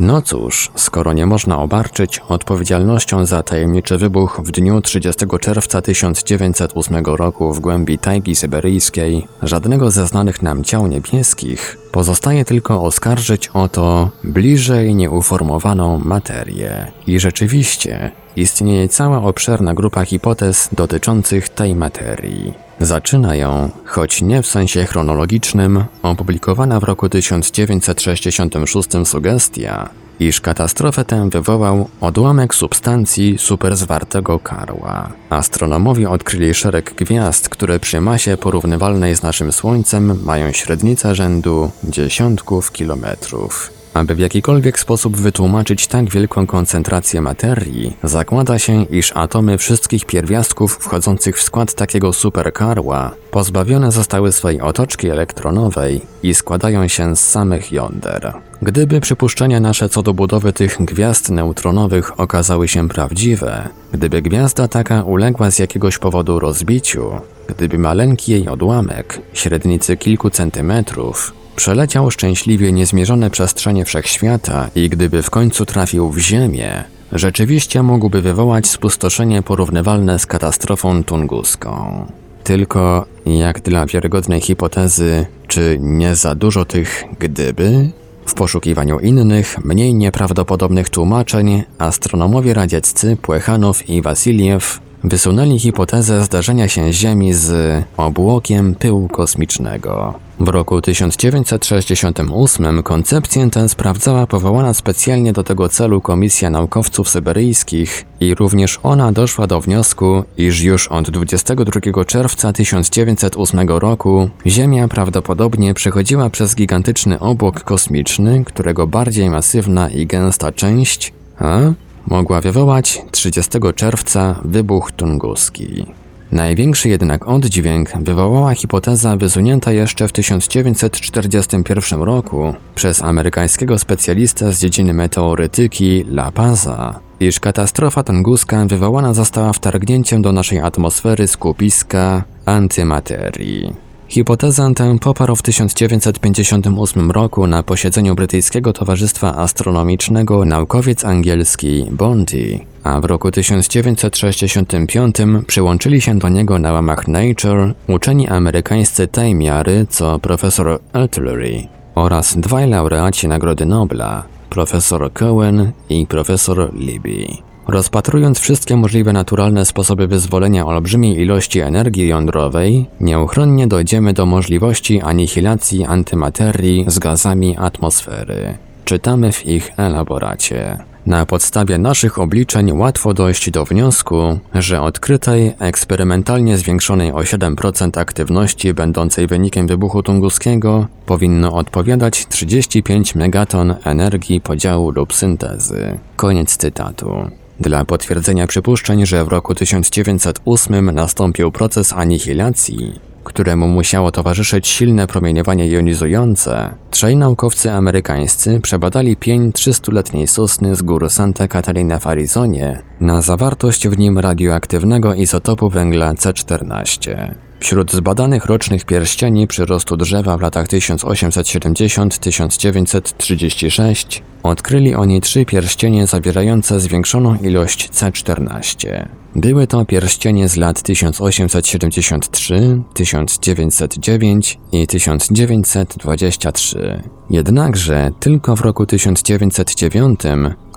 No cóż, skoro nie można obarczyć odpowiedzialnością za tajemniczy wybuch w dniu 30 czerwca 1908 roku w głębi tajgi syberyjskiej żadnego ze znanych nam ciał niebieskich, pozostaje tylko oskarżyć o to bliżej nieuformowaną materię. I rzeczywiście, istnieje cała obszerna grupa hipotez dotyczących tej materii. Zaczyna ją, choć nie w sensie chronologicznym, opublikowana w roku 1966 sugestia, iż katastrofę tę wywołał odłamek substancji superzwartego karła. Astronomowie odkryli szereg gwiazd, które przy masie porównywalnej z naszym Słońcem mają średnicę rzędu dziesiątków kilometrów. Aby w jakikolwiek sposób wytłumaczyć tak wielką koncentrację materii, zakłada się, iż atomy wszystkich pierwiastków wchodzących w skład takiego superkarła pozbawione zostały swojej otoczki elektronowej i składają się z samych jąder. Gdyby przypuszczenia nasze co do budowy tych gwiazd neutronowych okazały się prawdziwe, gdyby gwiazda taka uległa z jakiegoś powodu rozbiciu, gdyby maleńki jej odłamek, średnicy kilku centymetrów, Przeleciał szczęśliwie niezmierzone przestrzenie wszechświata i gdyby w końcu trafił w Ziemię, rzeczywiście mógłby wywołać spustoszenie porównywalne z katastrofą tunguską. Tylko, jak dla wiarygodnej hipotezy, czy nie za dużo tych gdyby? W poszukiwaniu innych, mniej nieprawdopodobnych tłumaczeń, astronomowie radzieccy Płechanow i Wasiliew wysunęli hipotezę zdarzenia się Ziemi z obłokiem pyłu kosmicznego. W roku 1968 koncepcję tę sprawdzała powołana specjalnie do tego celu Komisja Naukowców Syberyjskich i również ona doszła do wniosku, iż już od 22 czerwca 1908 roku Ziemia prawdopodobnie przechodziła przez gigantyczny obłok kosmiczny, którego bardziej masywna i gęsta część a, mogła wywołać 30 czerwca wybuch tunguski. Największy jednak oddźwięk wywołała hipoteza wysunięta jeszcze w 1941 roku przez amerykańskiego specjalistę z dziedziny meteorytyki La Paza, iż katastrofa tunguska wywołana została wtargnięciem do naszej atmosfery skupiska antymaterii. Hipotezę tę poparł w 1958 roku na posiedzeniu brytyjskiego Towarzystwa Astronomicznego naukowiec angielski Bondi, a w roku 1965 przyłączyli się do niego na łamach Nature uczeni amerykańscy tajmiary, co profesor Artillery oraz dwaj laureaci Nagrody Nobla, profesor Cohen i profesor Libby. Rozpatrując wszystkie możliwe naturalne sposoby wyzwolenia olbrzymiej ilości energii jądrowej, nieuchronnie dojdziemy do możliwości anihilacji antymaterii z gazami atmosfery. Czytamy w ich elaboracie. Na podstawie naszych obliczeń łatwo dojść do wniosku, że odkrytej, eksperymentalnie zwiększonej o 7% aktywności będącej wynikiem wybuchu tunguskiego powinno odpowiadać 35 megaton energii podziału lub syntezy. Koniec cytatu. Dla potwierdzenia przypuszczeń, że w roku 1908 nastąpił proces anihilacji, któremu musiało towarzyszyć silne promieniowanie jonizujące, trzej naukowcy amerykańscy przebadali pień 300-letniej sosny z gór Santa Catalina w Arizonie na zawartość w nim radioaktywnego izotopu węgla C14. Wśród zbadanych rocznych pierścieni przyrostu drzewa w latach 1870-1936 odkryli oni trzy pierścienie zawierające zwiększoną ilość C14. Były to pierścienie z lat 1873, 1909 i 1923. Jednakże tylko w roku 1909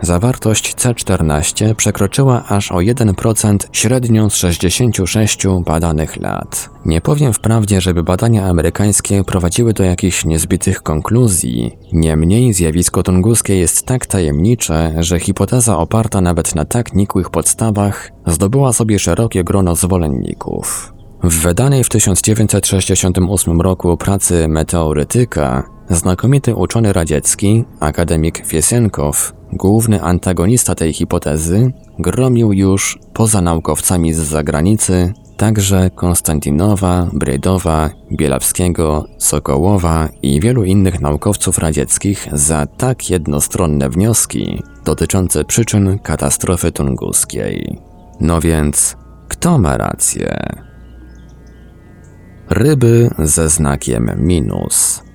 zawartość C14 przekroczyła aż o 1% średnią z 66 badanych lat. Nie powiem wprawdzie, żeby badania amerykańskie prowadziły do jakichś niezbitych konkluzji. Niemniej zjawisko tunguskie jest tak tajemnicze, że hipoteza oparta nawet na tak nikłych podstawach zdobyła sobie szerokie grono zwolenników. W wydanej w 1968 roku pracy Meteorytyka znakomity uczony radziecki, akademik Fiesienkow, główny antagonista tej hipotezy, gromił już, poza naukowcami z zagranicy, także Konstantinowa, Brydowa, Bielawskiego, Sokołowa i wielu innych naukowców radzieckich za tak jednostronne wnioski dotyczące przyczyn katastrofy tunguskiej. No więc, kto ma rację? Ryby ze znakiem minus.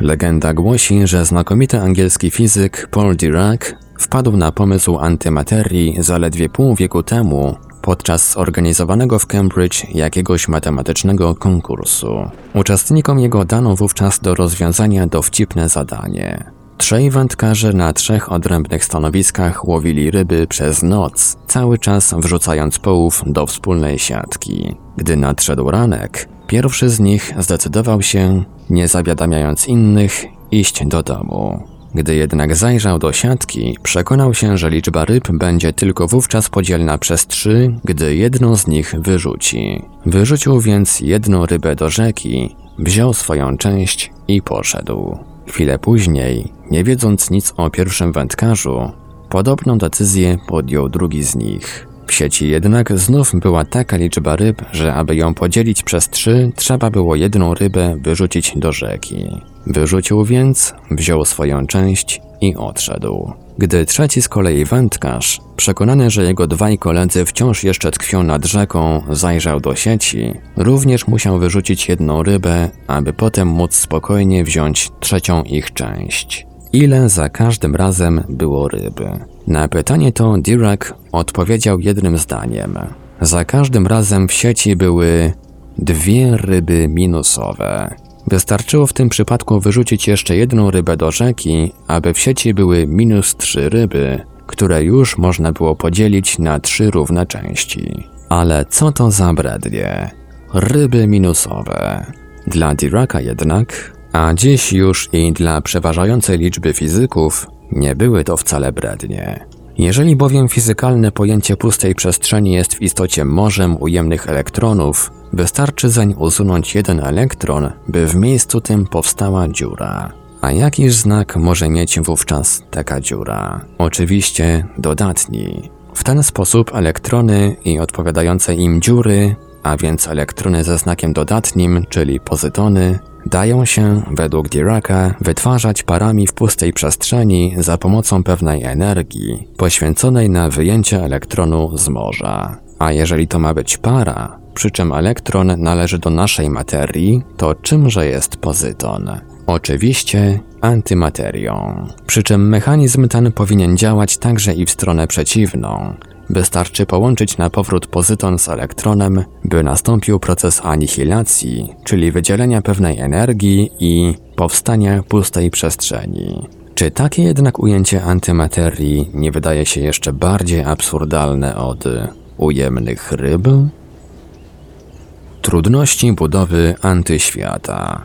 Legenda głosi, że znakomity angielski fizyk Paul Dirac wpadł na pomysł antymaterii zaledwie pół wieku temu podczas zorganizowanego w Cambridge jakiegoś matematycznego konkursu. Uczestnikom jego dano wówczas do rozwiązania dowcipne zadanie. Trzej wędkarze na trzech odrębnych stanowiskach łowili ryby przez noc, cały czas wrzucając połów do wspólnej siatki. Gdy nadszedł ranek, pierwszy z nich zdecydował się, nie zawiadamiając innych, iść do domu. Gdy jednak zajrzał do siatki, przekonał się, że liczba ryb będzie tylko wówczas podzielna przez trzy, gdy jedną z nich wyrzuci. Wyrzucił więc jedną rybę do rzeki, wziął swoją część i poszedł. Chwilę później, nie wiedząc nic o pierwszym wędkarzu, podobną decyzję podjął drugi z nich. W sieci jednak znów była taka liczba ryb, że aby ją podzielić przez trzy, trzeba było jedną rybę wyrzucić do rzeki. Wyrzucił więc, wziął swoją część i odszedł. Gdy trzeci z kolei wędkarz, przekonany, że jego dwaj koledzy wciąż jeszcze tkwią nad rzeką, zajrzał do sieci, również musiał wyrzucić jedną rybę, aby potem móc spokojnie wziąć trzecią ich część. Ile za każdym razem było ryby? Na pytanie to Dirac odpowiedział jednym zdaniem. Za każdym razem w sieci były dwie ryby minusowe. Wystarczyło w tym przypadku wyrzucić jeszcze jedną rybę do rzeki, aby w sieci były minus trzy ryby, które już można było podzielić na trzy równe części. Ale co to za brednie? Ryby minusowe. Dla Diraca jednak, a dziś już i dla przeważającej liczby fizyków, nie były to wcale brednie. Jeżeli bowiem fizykalne pojęcie pustej przestrzeni jest w istocie morzem ujemnych elektronów, wystarczy zań usunąć jeden elektron, by w miejscu tym powstała dziura. A jakiż znak może mieć wówczas taka dziura? Oczywiście dodatni. W ten sposób elektrony i odpowiadające im dziury, a więc elektrony ze znakiem dodatnim, czyli pozytony, dają się, według Diraca, wytwarzać parami w pustej przestrzeni za pomocą pewnej energii, poświęconej na wyjęcie elektronu z morza. A jeżeli to ma być para, przy czym elektron należy do naszej materii, to czymże jest pozyton? Oczywiście antymaterią. Przy czym mechanizm ten powinien działać także i w stronę przeciwną, Wystarczy połączyć na powrót pozyton z elektronem, by nastąpił proces anihilacji, czyli wydzielenia pewnej energii i powstania pustej przestrzeni. Czy takie jednak ujęcie antymaterii nie wydaje się jeszcze bardziej absurdalne od ujemnych ryb? Trudności budowy antyświata.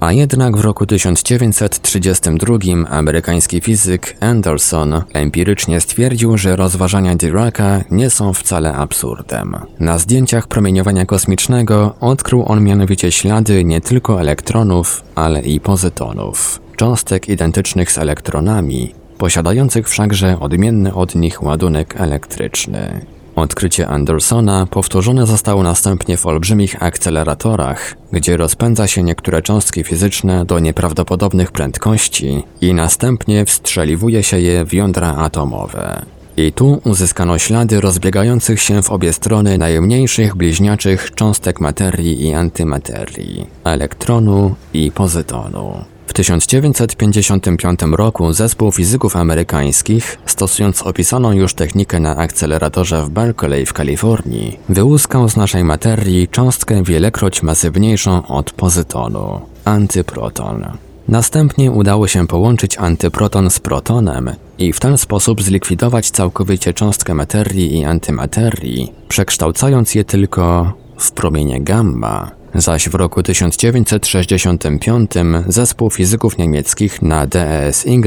A jednak w roku 1932 amerykański fizyk Anderson empirycznie stwierdził, że rozważania Diraca nie są wcale absurdem. Na zdjęciach promieniowania kosmicznego odkrył on mianowicie ślady nie tylko elektronów, ale i pozytonów, cząstek identycznych z elektronami, posiadających wszakże odmienny od nich ładunek elektryczny. Odkrycie Andersona powtórzone zostało następnie w olbrzymich akceleratorach, gdzie rozpędza się niektóre cząstki fizyczne do nieprawdopodobnych prędkości i następnie wstrzeliwuje się je w jądra atomowe. I tu uzyskano ślady rozbiegających się w obie strony najmniejszych bliźniaczych cząstek materii i antymaterii, elektronu i pozytonu. W 1955 roku zespół fizyków amerykańskich, stosując opisaną już technikę na akceleratorze w Berkeley w Kalifornii, wyłuskał z naszej materii cząstkę wielekroć masywniejszą od pozytonu antyproton. Następnie udało się połączyć antyproton z protonem i w ten sposób zlikwidować całkowicie cząstkę materii i antymaterii, przekształcając je tylko w promienie gamma. Zaś w roku 1965 zespół fizyków niemieckich na DESY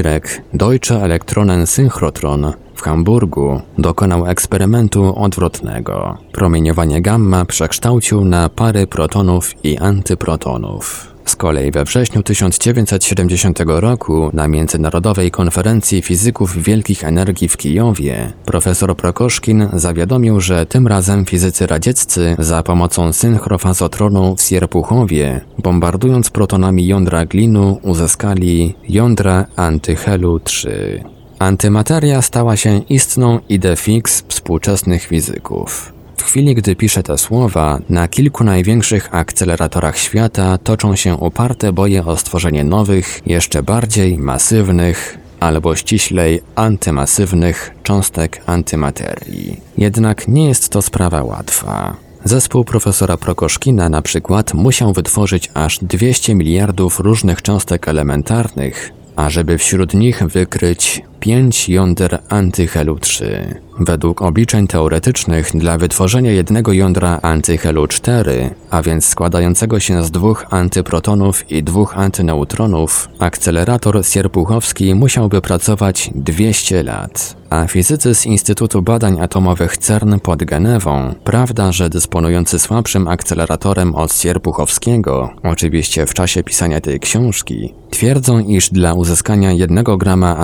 Deutsche Elektronensynchrotron w Hamburgu dokonał eksperymentu odwrotnego. Promieniowanie gamma przekształcił na pary protonów i antyprotonów. Z kolei we wrześniu 1970 roku na Międzynarodowej Konferencji Fizyków Wielkich Energii w Kijowie profesor Prokoszkin zawiadomił, że tym razem fizycy radzieccy za pomocą synchrofazotronu w Sierpuchowie, bombardując protonami jądra glinu, uzyskali jądra antyhelu 3. Antymateria stała się istną ide fix współczesnych fizyków. W chwili, gdy piszę te słowa, na kilku największych akceleratorach świata toczą się uparte boje o stworzenie nowych, jeszcze bardziej masywnych, albo ściślej antymasywnych cząstek antymaterii. Jednak nie jest to sprawa łatwa. Zespół profesora Prokoszkina na przykład musiał wytworzyć aż 200 miliardów różnych cząstek elementarnych, ażeby wśród nich wykryć 5 jąder antyhelu 3. Według obliczeń teoretycznych dla wytworzenia jednego jądra antyhelu 4, a więc składającego się z dwóch antyprotonów i dwóch antyneutronów, akcelerator sierpuchowski musiałby pracować 200 lat. A fizycy z Instytutu Badań Atomowych CERN pod Genewą, prawda, że dysponujący słabszym akceleratorem od sierpuchowskiego, oczywiście w czasie pisania tej książki, twierdzą, iż dla uzyskania jednego grama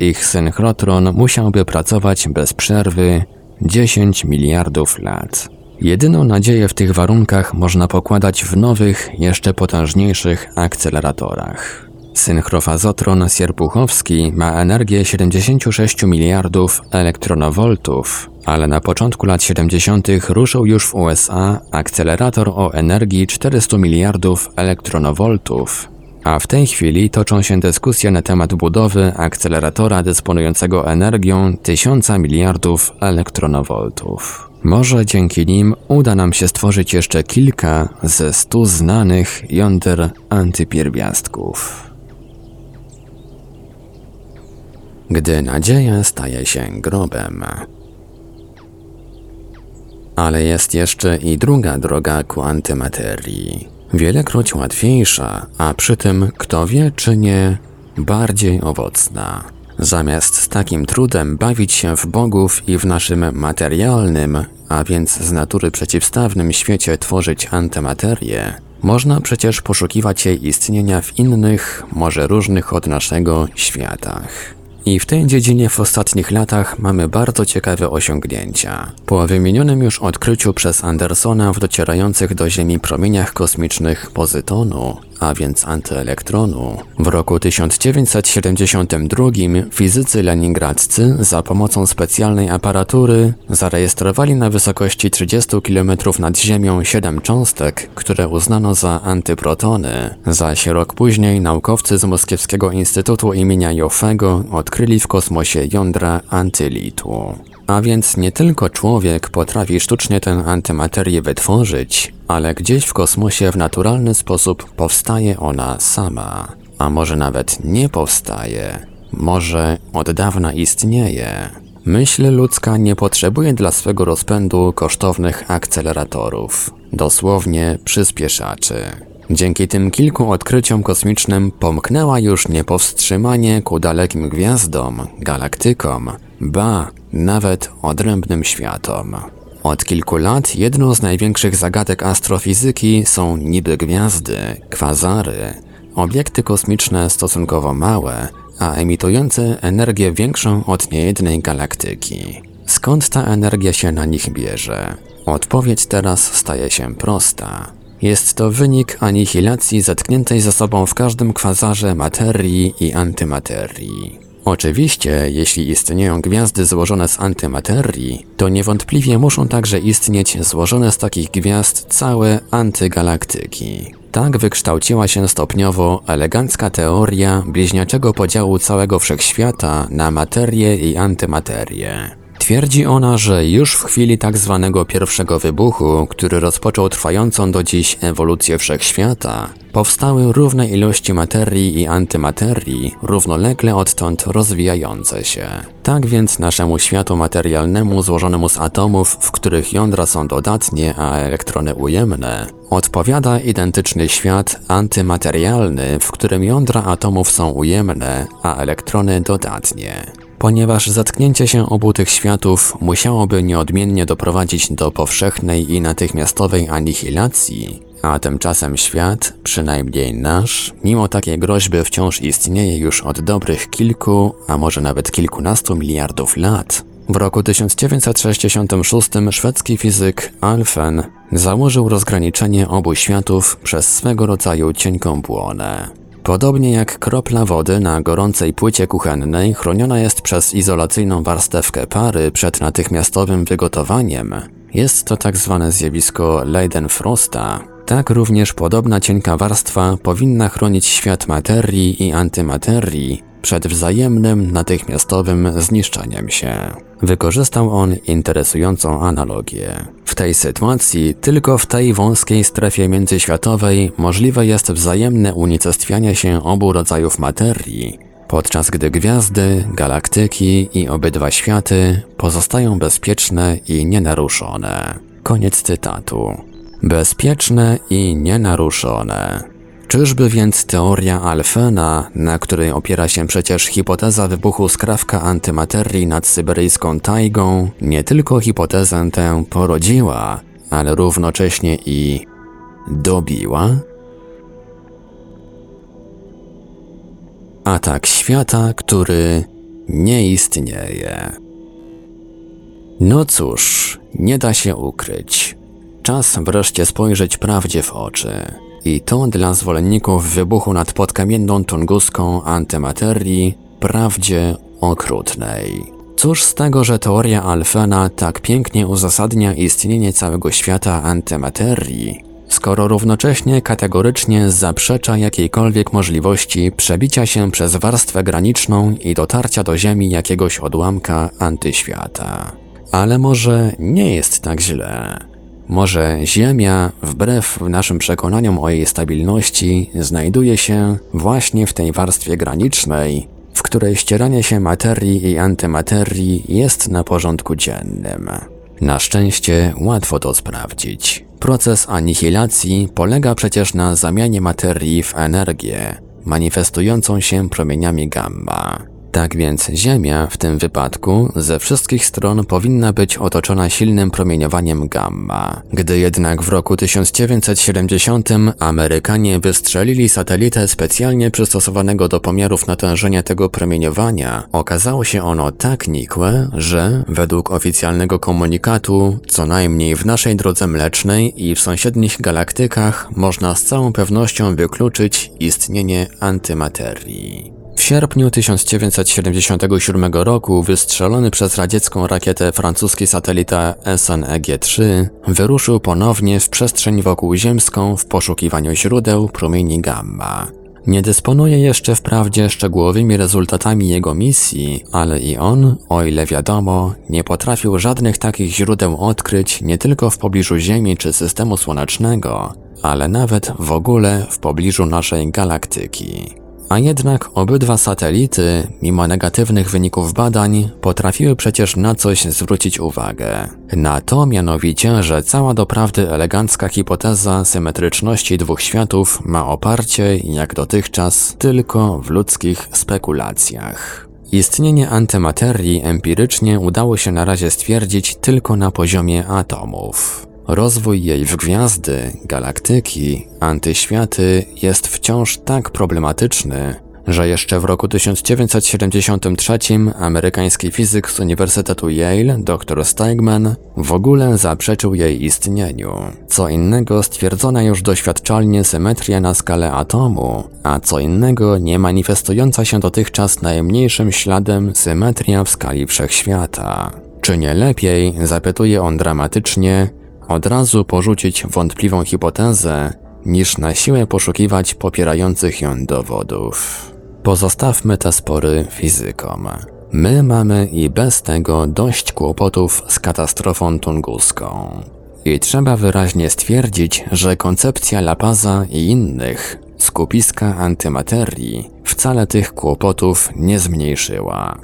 ich synchrotron musiałby pracować bez przerwy 10 miliardów lat. Jedyną nadzieję w tych warunkach można pokładać w nowych, jeszcze potężniejszych akceleratorach. Synchrofazotron sierpuchowski ma energię 76 miliardów elektronowoltów, ale na początku lat 70. ruszył już w USA akcelerator o energii 400 miliardów elektronowoltów, a w tej chwili toczą się dyskusje na temat budowy akceleratora dysponującego energią 1000 miliardów elektronowoltów. Może dzięki nim uda nam się stworzyć jeszcze kilka ze stu znanych jąder antypierwiastków. Gdy nadzieja staje się grobem. Ale jest jeszcze i druga droga ku antymaterii wielekroć łatwiejsza, a przy tym, kto wie czy nie, bardziej owocna. Zamiast z takim trudem bawić się w bogów i w naszym materialnym, a więc z natury przeciwstawnym świecie tworzyć antymaterię, można przecież poszukiwać jej istnienia w innych, może różnych od naszego światach. I w tej dziedzinie w ostatnich latach mamy bardzo ciekawe osiągnięcia. Po wymienionym już odkryciu przez Andersona w docierających do Ziemi promieniach kosmicznych pozytonu, a więc antyelektronu, w roku 1972 fizycy leningradzcy za pomocą specjalnej aparatury zarejestrowali na wysokości 30 km nad Ziemią 7 cząstek, które uznano za antyprotony. Zaś rok później naukowcy z Moskiewskiego Instytutu imienia Joffego odkryli w kosmosie jądra antylitu. A więc nie tylko człowiek potrafi sztucznie tę antymaterię wytworzyć, ale gdzieś w kosmosie w naturalny sposób powstaje ona sama. A może nawet nie powstaje, może od dawna istnieje. Myśl ludzka nie potrzebuje dla swego rozpędu kosztownych akceleratorów, dosłownie przyspieszaczy. Dzięki tym kilku odkryciom kosmicznym pomknęła już niepowstrzymanie ku dalekim gwiazdom, galaktykom, ba, nawet odrębnym światom. Od kilku lat jedną z największych zagadek astrofizyki są niby gwiazdy, kwazary, obiekty kosmiczne stosunkowo małe, a emitujące energię większą od niejednej galaktyki. Skąd ta energia się na nich bierze? Odpowiedź teraz staje się prosta. Jest to wynik anihilacji zatkniętej ze sobą w każdym kwazarze materii i antymaterii. Oczywiście, jeśli istnieją gwiazdy złożone z antymaterii, to niewątpliwie muszą także istnieć złożone z takich gwiazd całe antygalaktyki. Tak wykształciła się stopniowo elegancka teoria bliźniaczego podziału całego wszechświata na materię i antymaterię. Twierdzi ona, że już w chwili tak zwanego pierwszego wybuchu, który rozpoczął trwającą do dziś ewolucję wszechświata, powstały równe ilości materii i antymaterii, równolegle odtąd rozwijające się. Tak więc naszemu światu materialnemu złożonemu z atomów, w których jądra są dodatnie, a elektrony ujemne, odpowiada identyczny świat antymaterialny, w którym jądra atomów są ujemne, a elektrony dodatnie ponieważ zatknięcie się obu tych światów musiałoby nieodmiennie doprowadzić do powszechnej i natychmiastowej anihilacji, a tymczasem świat, przynajmniej nasz, mimo takiej groźby wciąż istnieje już od dobrych kilku, a może nawet kilkunastu miliardów lat. W roku 1966 szwedzki fizyk Alfen założył rozgraniczenie obu światów przez swego rodzaju cienką błonę. Podobnie jak kropla wody na gorącej płycie kuchennej chroniona jest przez izolacyjną warstewkę pary przed natychmiastowym wygotowaniem, jest to tak zwane zjawisko Leidenfrosta. Tak również podobna cienka warstwa powinna chronić świat materii i antymaterii przed wzajemnym, natychmiastowym zniszczeniem się. Wykorzystał on interesującą analogię. W tej sytuacji, tylko w tej wąskiej strefie międzyświatowej możliwe jest wzajemne unicestwianie się obu rodzajów materii, podczas gdy gwiazdy, galaktyki i obydwa światy pozostają bezpieczne i nienaruszone. Koniec cytatu. Bezpieczne i nienaruszone. Czyżby więc teoria Alfena, na której opiera się przecież hipoteza wybuchu skrawka antymaterii nad syberyjską tajgą, nie tylko hipotezę tę porodziła, ale równocześnie i dobiła? Atak świata, który nie istnieje. No cóż, nie da się ukryć. Czas wreszcie spojrzeć prawdzie w oczy. I to dla zwolenników wybuchu nad podkamienną tunguską antymaterii, prawdzie okrutnej. Cóż z tego, że teoria Alfena tak pięknie uzasadnia istnienie całego świata antymaterii, skoro równocześnie kategorycznie zaprzecza jakiejkolwiek możliwości przebicia się przez warstwę graniczną i dotarcia do Ziemi jakiegoś odłamka antyświata. Ale może nie jest tak źle. Może Ziemia, wbrew naszym przekonaniom o jej stabilności, znajduje się właśnie w tej warstwie granicznej, w której ścieranie się materii i antymaterii jest na porządku dziennym. Na szczęście łatwo to sprawdzić. Proces anihilacji polega przecież na zamianie materii w energię, manifestującą się promieniami gamma. Tak więc Ziemia w tym wypadku ze wszystkich stron powinna być otoczona silnym promieniowaniem gamma. Gdy jednak w roku 1970 Amerykanie wystrzelili satelitę specjalnie przystosowanego do pomiarów natężenia tego promieniowania, okazało się ono tak nikłe, że według oficjalnego komunikatu, co najmniej w naszej drodze mlecznej i w sąsiednich galaktykach można z całą pewnością wykluczyć istnienie antymaterii. W sierpniu 1977 roku wystrzelony przez radziecką rakietę francuski satelita SNEG-3 wyruszył ponownie w przestrzeń wokół ziemską w poszukiwaniu źródeł promieni gamma. Nie dysponuje jeszcze wprawdzie szczegółowymi rezultatami jego misji, ale i on, o ile wiadomo, nie potrafił żadnych takich źródeł odkryć nie tylko w pobliżu Ziemi czy systemu słonecznego, ale nawet w ogóle w pobliżu naszej galaktyki. A jednak obydwa satelity, mimo negatywnych wyników badań, potrafiły przecież na coś zwrócić uwagę. Na to mianowicie, że cała doprawdy elegancka hipoteza symetryczności dwóch światów ma oparcie, jak dotychczas, tylko w ludzkich spekulacjach. Istnienie antymaterii empirycznie udało się na razie stwierdzić tylko na poziomie atomów. Rozwój jej w gwiazdy, galaktyki, antyświaty jest wciąż tak problematyczny, że jeszcze w roku 1973 amerykański fizyk z Uniwersytetu Yale, dr Steigman, w ogóle zaprzeczył jej istnieniu. Co innego stwierdzona już doświadczalnie symetria na skalę atomu, a co innego nie manifestująca się dotychczas najmniejszym śladem symetria w skali wszechświata. Czy nie lepiej, zapytuje on dramatycznie, od razu porzucić wątpliwą hipotezę, niż na siłę poszukiwać popierających ją dowodów. Pozostawmy te spory fizykom. My mamy i bez tego dość kłopotów z katastrofą tunguską. I trzeba wyraźnie stwierdzić, że koncepcja Lapaza i innych, skupiska antymaterii, wcale tych kłopotów nie zmniejszyła.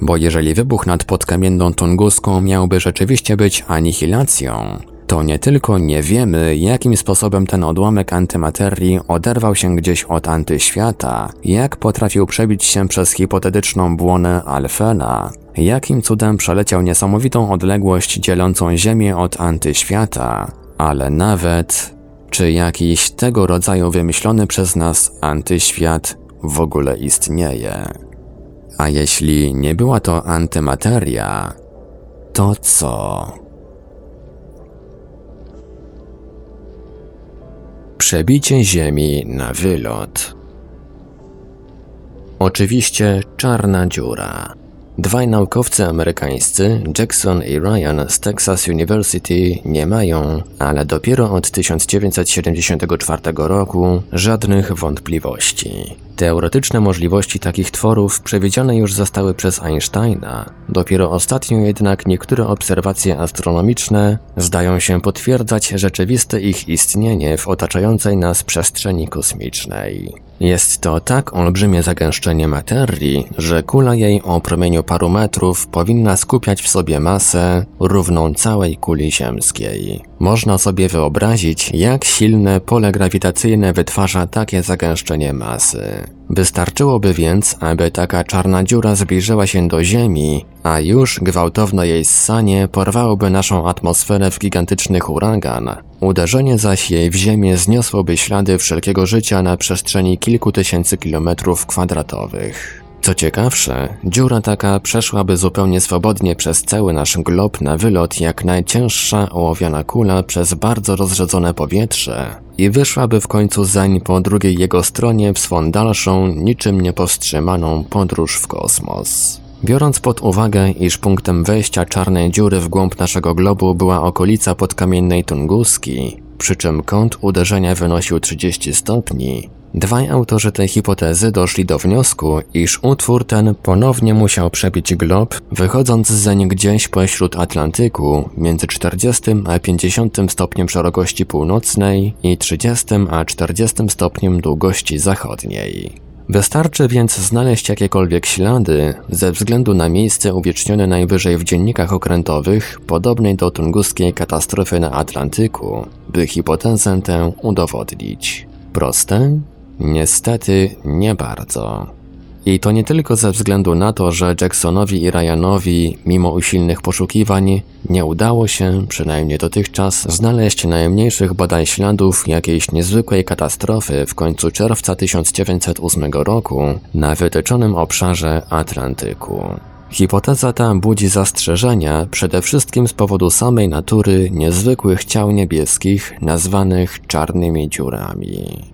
Bo jeżeli wybuch nad podkamienną tunguską miałby rzeczywiście być anihilacją, to nie tylko nie wiemy, jakim sposobem ten odłamek antymaterii oderwał się gdzieś od antyświata, jak potrafił przebić się przez hipotetyczną błonę Alfena, jakim cudem przeleciał niesamowitą odległość dzielącą Ziemię od antyświata, ale nawet, czy jakiś tego rodzaju wymyślony przez nas antyświat w ogóle istnieje. A jeśli nie była to antymateria, to co? Przebicie Ziemi na wylot. Oczywiście czarna dziura. Dwaj naukowcy amerykańscy, Jackson i Ryan z Texas University, nie mają, ale dopiero od 1974 roku, żadnych wątpliwości. Teoretyczne możliwości takich tworów przewidziane już zostały przez Einsteina. Dopiero ostatnio jednak niektóre obserwacje astronomiczne zdają się potwierdzać rzeczywiste ich istnienie w otaczającej nas przestrzeni kosmicznej. Jest to tak olbrzymie zagęszczenie materii, że kula jej o promieniu paru metrów powinna skupiać w sobie masę równą całej kuli ziemskiej. Można sobie wyobrazić, jak silne pole grawitacyjne wytwarza takie zagęszczenie masy. Wystarczyłoby więc, aby taka czarna dziura zbliżyła się do Ziemi, a już gwałtowne jej ssanie porwałoby naszą atmosferę w gigantyczny huragan. Uderzenie zaś jej w Ziemię zniosłoby ślady wszelkiego życia na przestrzeni kilku tysięcy kilometrów kwadratowych. Co ciekawsze, dziura taka przeszłaby zupełnie swobodnie przez cały nasz glob na wylot jak najcięższa ołowiana kula przez bardzo rozrzedzone powietrze i wyszłaby w końcu zań po drugiej jego stronie w swą dalszą, niczym niepowstrzymaną podróż w kosmos. Biorąc pod uwagę, iż punktem wejścia czarnej dziury w głąb naszego globu była okolica podkamiennej Tunguski, przy czym kąt uderzenia wynosił 30 stopni, Dwaj autorzy tej hipotezy doszli do wniosku, iż utwór ten ponownie musiał przebić glob, wychodząc zeń gdzieś pośród Atlantyku między 40 a 50 stopniem szerokości północnej i 30 a 40 stopniem długości zachodniej. Wystarczy więc znaleźć jakiekolwiek ślady ze względu na miejsce uwiecznione najwyżej w dziennikach okrętowych, podobnej do tunguskiej katastrofy na Atlantyku, by hipotezę tę udowodnić. Proste? Niestety nie bardzo. I to nie tylko ze względu na to, że Jacksonowi i Ryanowi, mimo usilnych poszukiwań, nie udało się, przynajmniej dotychczas, znaleźć najmniejszych badaj śladów jakiejś niezwykłej katastrofy w końcu czerwca 1908 roku na wytyczonym obszarze Atlantyku. Hipoteza ta budzi zastrzeżenia przede wszystkim z powodu samej natury niezwykłych ciał niebieskich nazwanych czarnymi dziurami.